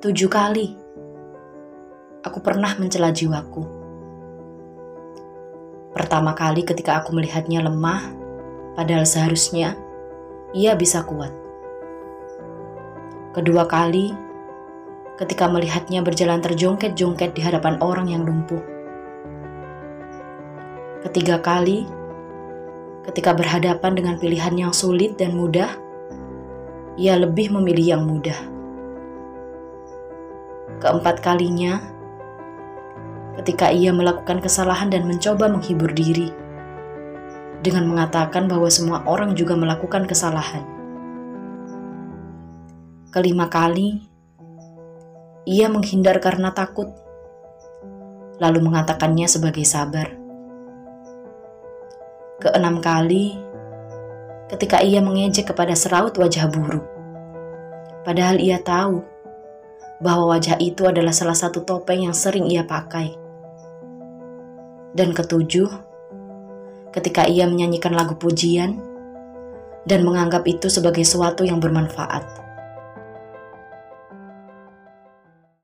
Tujuh kali aku pernah mencela jiwaku. Pertama kali ketika aku melihatnya lemah, padahal seharusnya ia bisa kuat. Kedua kali ketika melihatnya berjalan terjongket-jongket di hadapan orang yang lumpuh. Ketiga kali ketika berhadapan dengan pilihan yang sulit dan mudah, ia lebih memilih yang mudah. Keempat kalinya, ketika ia melakukan kesalahan dan mencoba menghibur diri dengan mengatakan bahwa semua orang juga melakukan kesalahan. Kelima kali, ia menghindar karena takut, lalu mengatakannya sebagai sabar. Keenam kali, ketika ia mengejek kepada seraut wajah buruk, padahal ia tahu bahwa wajah itu adalah salah satu topeng yang sering ia pakai. Dan ketujuh, ketika ia menyanyikan lagu pujian dan menganggap itu sebagai sesuatu yang bermanfaat.